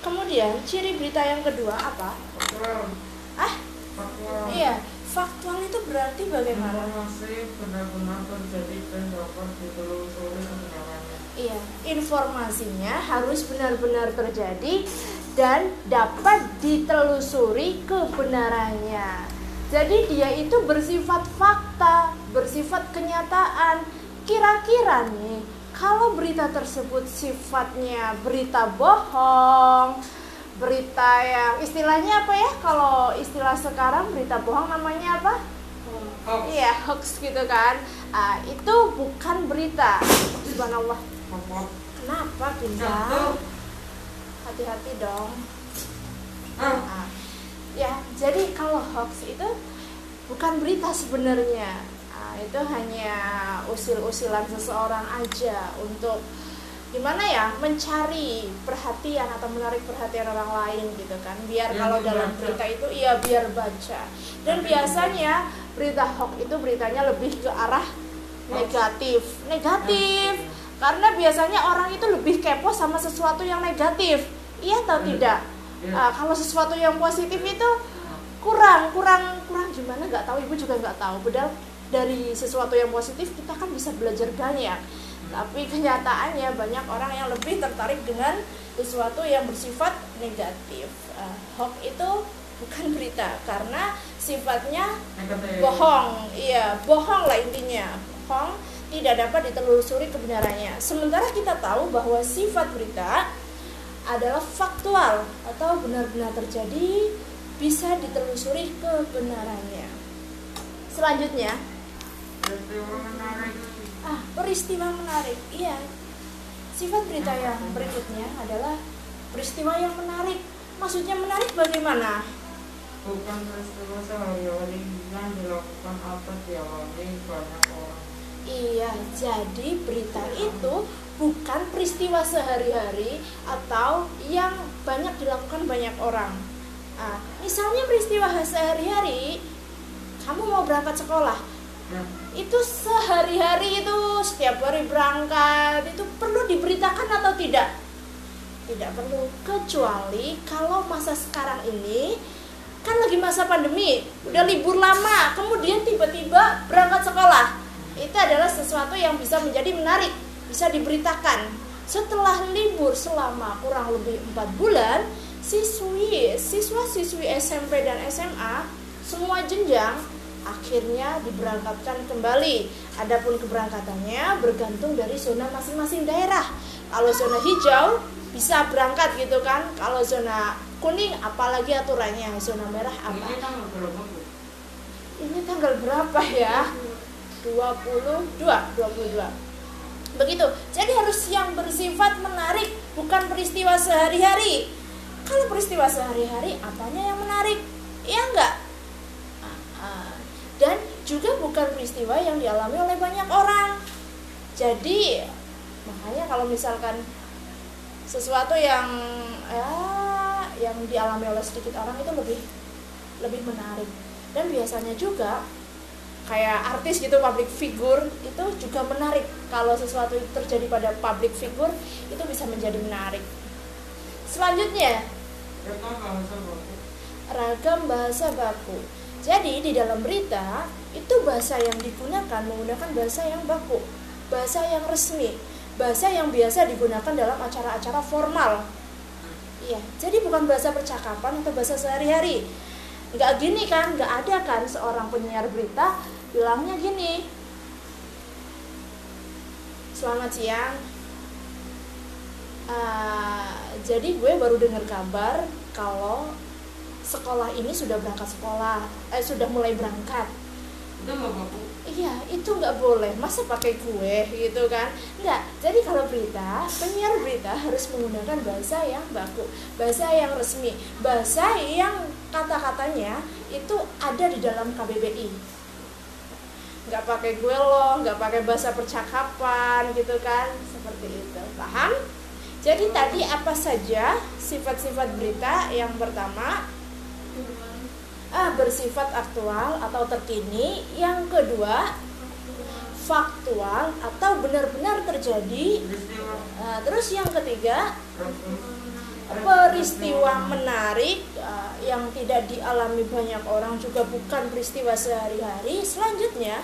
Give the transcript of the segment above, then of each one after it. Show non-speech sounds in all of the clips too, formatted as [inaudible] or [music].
kemudian ciri berita yang kedua apa Faktual. ah Faktual. iya faktual itu berarti bagaimana Informasi benar-benar terjadi dan dapat ditelusuri kebenarannya. Iya, informasinya harus benar-benar terjadi dan dapat ditelusuri kebenarannya. Jadi dia itu bersifat fakta, bersifat kenyataan. Kira-kira nih, kalau berita tersebut sifatnya berita bohong, berita yang istilahnya apa ya? Kalau istilah sekarang berita bohong namanya apa? Hoax. Iya, hoax gitu kan. Ah, itu bukan berita. Subhanallah. Kenapa pindah? Hati-hati dong. Ah, ya, jadi kalau hoax itu bukan berita sebenarnya. Ah, itu hanya usil-usilan seseorang aja untuk gimana ya mencari perhatian atau menarik perhatian orang lain gitu kan. Biar Biar kalau dalam berita itu iya biar baca. Dan biasanya berita hoax itu beritanya lebih ke arah negatif. Negatif. Karena biasanya orang itu lebih kepo sama sesuatu yang negatif. Iya atau Iya. tidak. Ah, kalau sesuatu yang positif itu kurang kurang kurang. Gimana? Nggak tahu. Ibu juga nggak tahu. Padahal dari sesuatu yang positif kita kan bisa belajar banyak. Tapi kenyataannya banyak orang yang lebih tertarik dengan sesuatu yang bersifat negatif. Ah, hoax itu bukan [laughs] berita karena sifatnya Negatif. bohong. Iya bohong lah intinya. Bohong tidak dapat ditelusuri kebenarannya. Sementara kita tahu bahwa sifat berita adalah faktual atau benar-benar terjadi bisa ditelusuri kebenarannya. Selanjutnya Peristiwa menarik. ah peristiwa menarik iya sifat berita yang berikutnya adalah peristiwa yang menarik maksudnya menarik bagaimana Bukan peristiwa sehari-hari yang dilakukan atau dialami banyak orang. Iya, jadi berita itu bukan peristiwa sehari-hari atau yang banyak dilakukan banyak orang. Nah, misalnya peristiwa sehari-hari, kamu mau berangkat sekolah, Ya. itu sehari-hari itu setiap hari berangkat itu perlu diberitakan atau tidak? Tidak perlu, kecuali kalau masa sekarang ini kan lagi masa pandemi, udah libur lama, kemudian tiba-tiba berangkat sekolah. Itu adalah sesuatu yang bisa menjadi menarik, bisa diberitakan. Setelah libur selama kurang lebih empat bulan, siswi, siswa-siswi SMP dan SMA semua jenjang akhirnya diberangkatkan kembali. Adapun keberangkatannya bergantung dari zona masing-masing daerah. Kalau zona hijau bisa berangkat gitu kan. Kalau zona kuning apalagi aturannya, zona merah apa? Ini tanggal berapa? Ini tanggal berapa ya? 22, 22. Begitu. Jadi harus yang bersifat menarik, bukan peristiwa sehari-hari. Kalau peristiwa sehari-hari, apanya yang menarik? Ya enggak? Dan juga bukan peristiwa yang dialami oleh banyak orang. Jadi makanya kalau misalkan sesuatu yang ya yang dialami oleh sedikit orang itu lebih lebih menarik. Dan biasanya juga kayak artis gitu public figure itu juga menarik. Kalau sesuatu itu terjadi pada public figure itu bisa menjadi menarik. Selanjutnya. Ragam bahasa baku jadi di dalam berita itu bahasa yang digunakan menggunakan bahasa yang baku bahasa yang resmi bahasa yang biasa digunakan dalam acara-acara formal. Iya jadi bukan bahasa percakapan atau bahasa sehari-hari. Nggak gini kan nggak ada kan seorang penyiar berita bilangnya gini. Selamat siang. Ah, jadi gue baru dengar kabar kalau sekolah ini sudah berangkat sekolah eh sudah mulai berangkat Itu nggak baku. Iya, itu nggak boleh. Masa pakai kue gitu kan? Nggak. Jadi kalau berita, penyiar berita harus menggunakan bahasa yang baku, bahasa yang resmi, bahasa yang kata-katanya itu ada di dalam KBBI. Nggak pakai gue loh, nggak pakai bahasa percakapan gitu kan? Seperti itu. Paham? Jadi tadi apa saja sifat-sifat berita? Yang pertama, ah, bersifat aktual atau terkini. Yang kedua, faktual atau benar-benar terjadi. Nah, terus yang ketiga, peristiwa menarik uh, yang tidak dialami banyak orang juga bukan peristiwa sehari-hari. Selanjutnya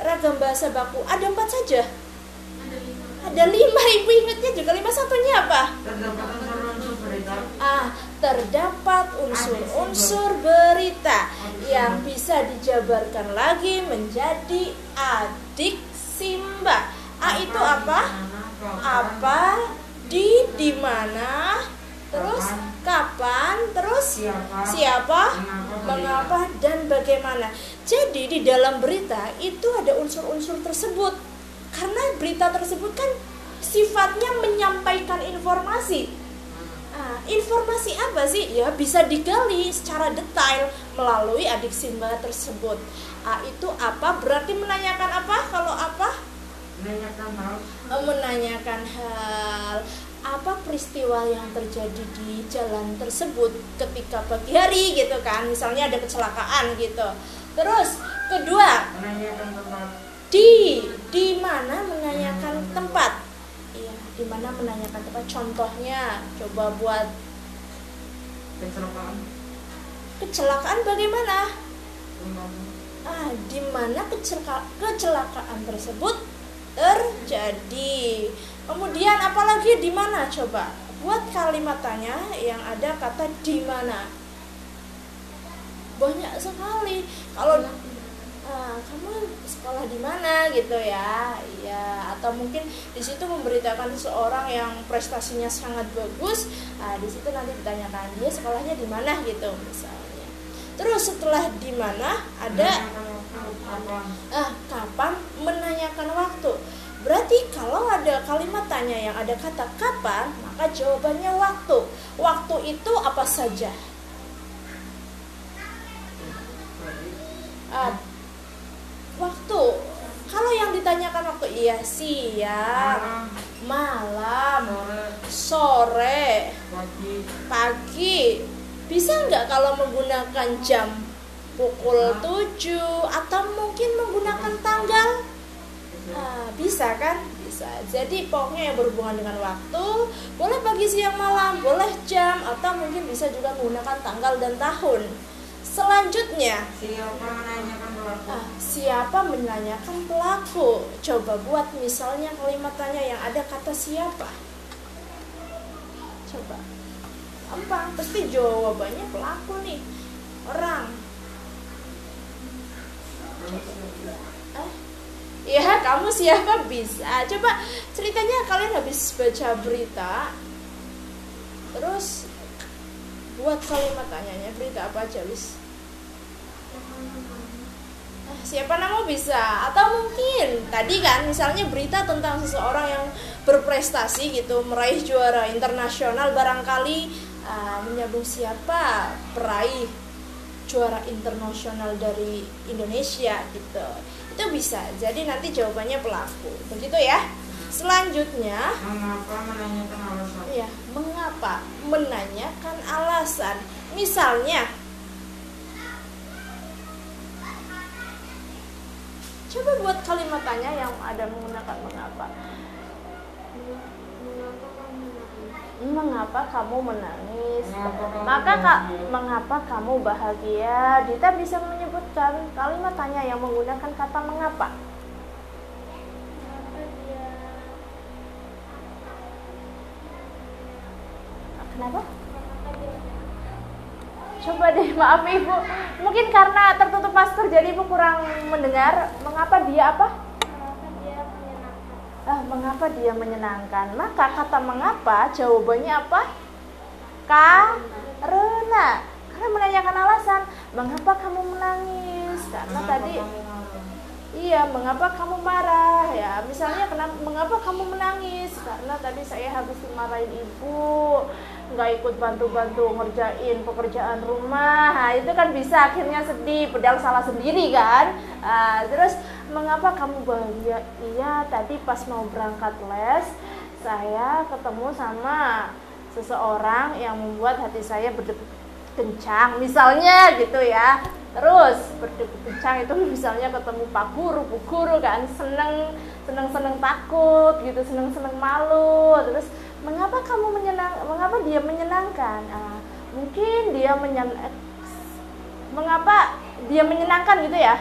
ragam bahasa baku ada empat saja. Ada lima. [laughs] Ibu ingatnya juga lima satunya apa? Ah, terdapat unsur-unsur berita yang bisa dijabarkan lagi menjadi adik Simba. A itu apa? Apa? Di di mana? Terus kapan? Terus Siapa? Mengapa dan bagaimana? Jadi di dalam berita itu ada unsur-unsur tersebut. Karena berita tersebut kan sifatnya menyampaikan informasi. Nah, informasi apa sih? Ya bisa digali secara detail melalui adik Simba tersebut. A itu apa? Berarti menanyakan apa? Kalau apa? Menanyakan hal Eh, Menanyakan hal apa peristiwa yang terjadi di jalan tersebut ketika pagi hari gitu kan misalnya ada kecelakaan gitu terus kedua menanyakan tempat di di mana menanyakan tempat iya di mana menanyakan tempat? Contohnya coba buat kecelakaan. Kecelakaan bagaimana? Ah di mana kecelaka- kecelakaan tersebut terjadi? Kemudian apalagi di mana? Coba buat kalimat tanya yang ada kata di mana. Banyak sekali. Kalau ah, kamu sekolah di mana? Gitu ya. Iya. Atau mungkin di situ memberitakan seseorang yang prestasinya sangat bagus. Ah, di situ nanti ditanyakan dia sekolahnya di mana? Gitu misalnya. Terus setelah di mana ada kapan ah kapan menanyakan waktu? Berarti kalau ada kalimat tanya yang ada kata kapan maka jawabannya waktu waktu itu apa saja? Ah, ditanyakan waktu iya siang malam malam sore sore pagi. pagi. Bisa nggak kalau menggunakan jam pukul 7 atau mungkin menggunakan tanggal? Ah, bisa kan? Bisa. Jadi pokoknya yang berhubungan dengan waktu boleh pagi siang malam boleh jam atau mungkin bisa juga menggunakan tanggal dan tahun selanjutnya. Siapa menanyakan pelaku? Ah, siapa menanyakan pelaku? Coba buat misalnya kalimat tanya yang ada kata siapa. Coba. Gampang pasti jawabannya pelaku nih. Orang. Eh, Iya, kamu siapa? Bisa. Coba ceritanya kalian habis baca berita, terus buat kalimat tanyanya berita apa aja, Wis? Ah, Siapa nama bisa? Atau mungkin tadi kan misalnya berita tentang seseorang yang berprestasi gitu, meraih juara internasional barangkali ah, menyambung siapa? Peraih juara internasional dari Indonesia gitu. Itu bisa. Jadi nanti jawabannya pelaku. Begitu ya. Selanjutnya mengapa menanyakan alasan? ya mengapa menanyakan alasan. Misalnya coba buat kalimat tanya yang ada menggunakan mengapa. Mengapa kamu menangis? Mengapa kamu maka kak mengapa kamu bahagia? Dita bisa menyebutkan kalimat tanya yang menggunakan kata mengapa. Kenapa coba deh [laughs] maaf ibu. Mungkin karena tertutup masker jadi ibu kurang mendengar. Mengapa dia apa? Ah mengapa dia menyenangkan? Maka kata mengapa jawabannya apa? Karena. Karena menanyakan alasan mengapa kamu menangis? Karena Mengapa tadi? Iya, mengapa kamu marah? Ya, misalnya kenapa mengapa kamu menangis? Karena tadi saya habis dimarahin ibu, nggak ikut bantu-bantu ngerjain pekerjaan rumah. Nah, itu kan bisa akhirnya sedih, padahal salah sendiri kan. Ah, terus mengapa kamu bahagia? Iya, tadi pas mau berangkat les, saya ketemu sama seseorang yang membuat hati saya berdebar kencang misalnya gitu ya terus berdebar kencang itu [laughs] misalnya ketemu pak guru bu guru kan seneng seneng seneng takut gitu seneng seneng malu terus mengapa kamu menyenang mengapa dia menyenangkan uh, mungkin dia menyen mengapa dia menyenangkan gitu ya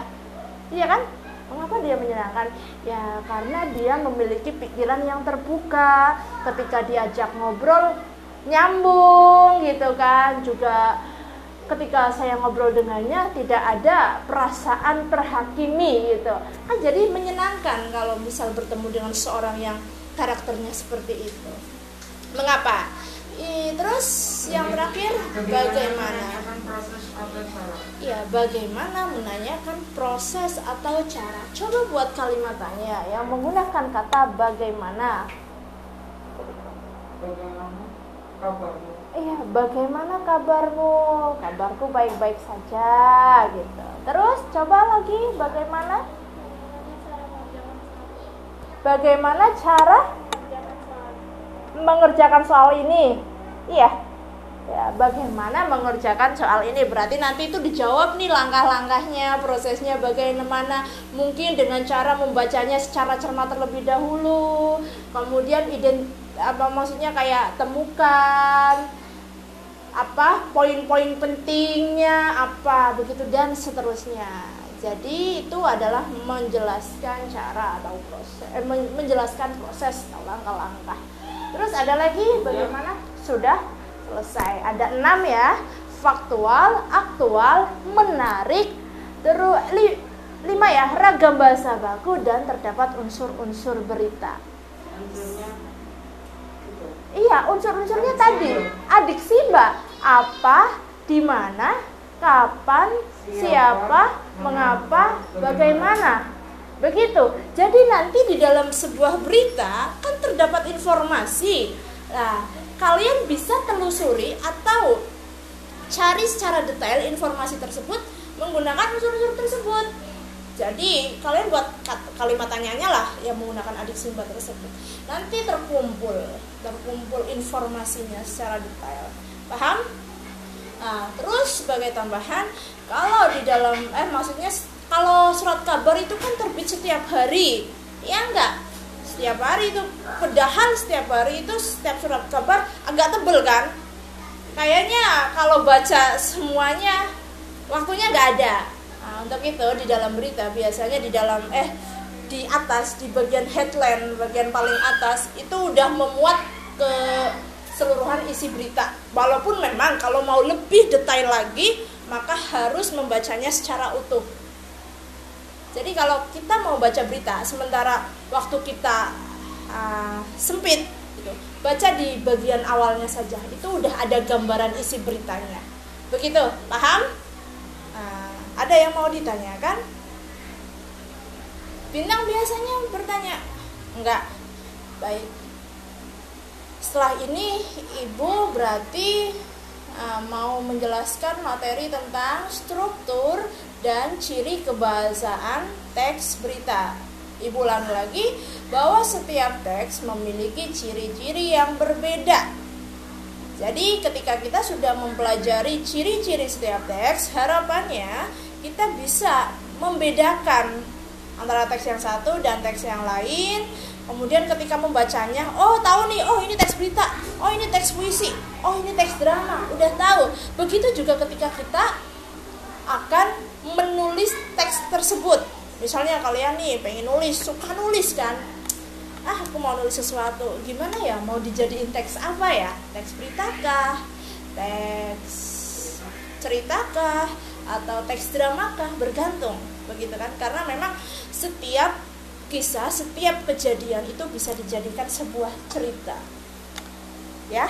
iya kan Mengapa dia menyenangkan? Ya karena dia memiliki pikiran yang terbuka. Ketika diajak ngobrol nyambung gitu kan. Juga ketika saya ngobrol dengannya tidak ada perasaan terhakimi gitu. Kan jadi menyenangkan kalau misal bertemu dengan seorang yang karakternya seperti itu. Mengapa? I, terus yang terakhir bagaimana? Ya, bagaimana menanyakan proses atau cara? Coba buat kalimat tanya yang menggunakan kata bagaimana. Bagaimana kabarmu? Iya, bagaimana kabarmu? Kabarku baik-baik saja gitu. Terus coba lagi bagaimana? Bagaimana cara mengerjakan soal ini? Iya. Ya, bagaimana mengerjakan soal ini? Berarti nanti itu dijawab nih langkah-langkahnya, prosesnya bagaimana? Mungkin dengan cara membacanya secara cermat terlebih dahulu. Kemudian ident apa maksudnya kayak temukan apa poin-poin pentingnya apa begitu dan seterusnya. Jadi itu adalah menjelaskan cara atau proses eh, menjelaskan proses langkah-langkah. Terus ada lagi bagaimana? Sudah selesai. Ada enam ya. Faktual, aktual, menarik, terus li, lima ya ragam bahasa baku dan terdapat unsur-unsur berita. Iya, unsur-unsurnya tadi. Adiksi mbak, apa, di mana, kapan, siapa, mengapa, bagaimana. Begitu. Jadi nanti di dalam sebuah berita kan terdapat informasi. Nah, kalian bisa telusuri atau cari secara detail informasi tersebut menggunakan unsur-unsur tersebut. Jadi kalian buat kalimat tanyanya lah yang menggunakan adik sumber tersebut. Nanti terkumpul, terkumpul informasinya secara detail. Paham? Nah, terus sebagai tambahan, kalau di dalam eh maksudnya kalau surat kabar itu kan terbit setiap hari, ya enggak? setiap hari itu. Padahal setiap hari itu setiap surat kabar agak tebel kan? Kayaknya kalau baca semuanya waktunya nggak ada. Nah, untuk itu di dalam berita biasanya di dalam eh di atas di bagian headline bagian paling atas itu udah memuat ke seluruhan isi berita. Walaupun memang kalau mau lebih detail lagi maka harus membacanya secara utuh jadi kalau kita mau baca berita, sementara waktu kita uh, sempit, gitu, baca di bagian awalnya saja, itu udah ada gambaran isi beritanya. Begitu, paham? Uh, ada yang mau ditanyakan? Bintang biasanya bertanya, enggak. Baik. Setelah ini ibu berarti uh, mau menjelaskan materi tentang struktur dan ciri kebahasaan teks berita. Ibu ulang lagi bahwa setiap teks memiliki ciri-ciri yang berbeda. Jadi ketika kita sudah mempelajari ciri-ciri setiap teks, harapannya kita bisa membedakan antara teks yang satu dan teks yang lain. Kemudian ketika membacanya, oh tahu nih, oh ini teks berita, oh ini teks puisi, oh ini teks drama, udah tahu. Begitu juga ketika kita akan tersebut. Misalnya kalian nih pengen nulis suka nulis kan? Ah aku mau nulis sesuatu. Gimana ya? Mau dijadiin teks apa ya? Teks berita kah? Teks cerita kah? Atau teks drama kah? Bergantung begitu kan? Karena memang setiap kisah setiap kejadian itu bisa dijadikan sebuah cerita. Ya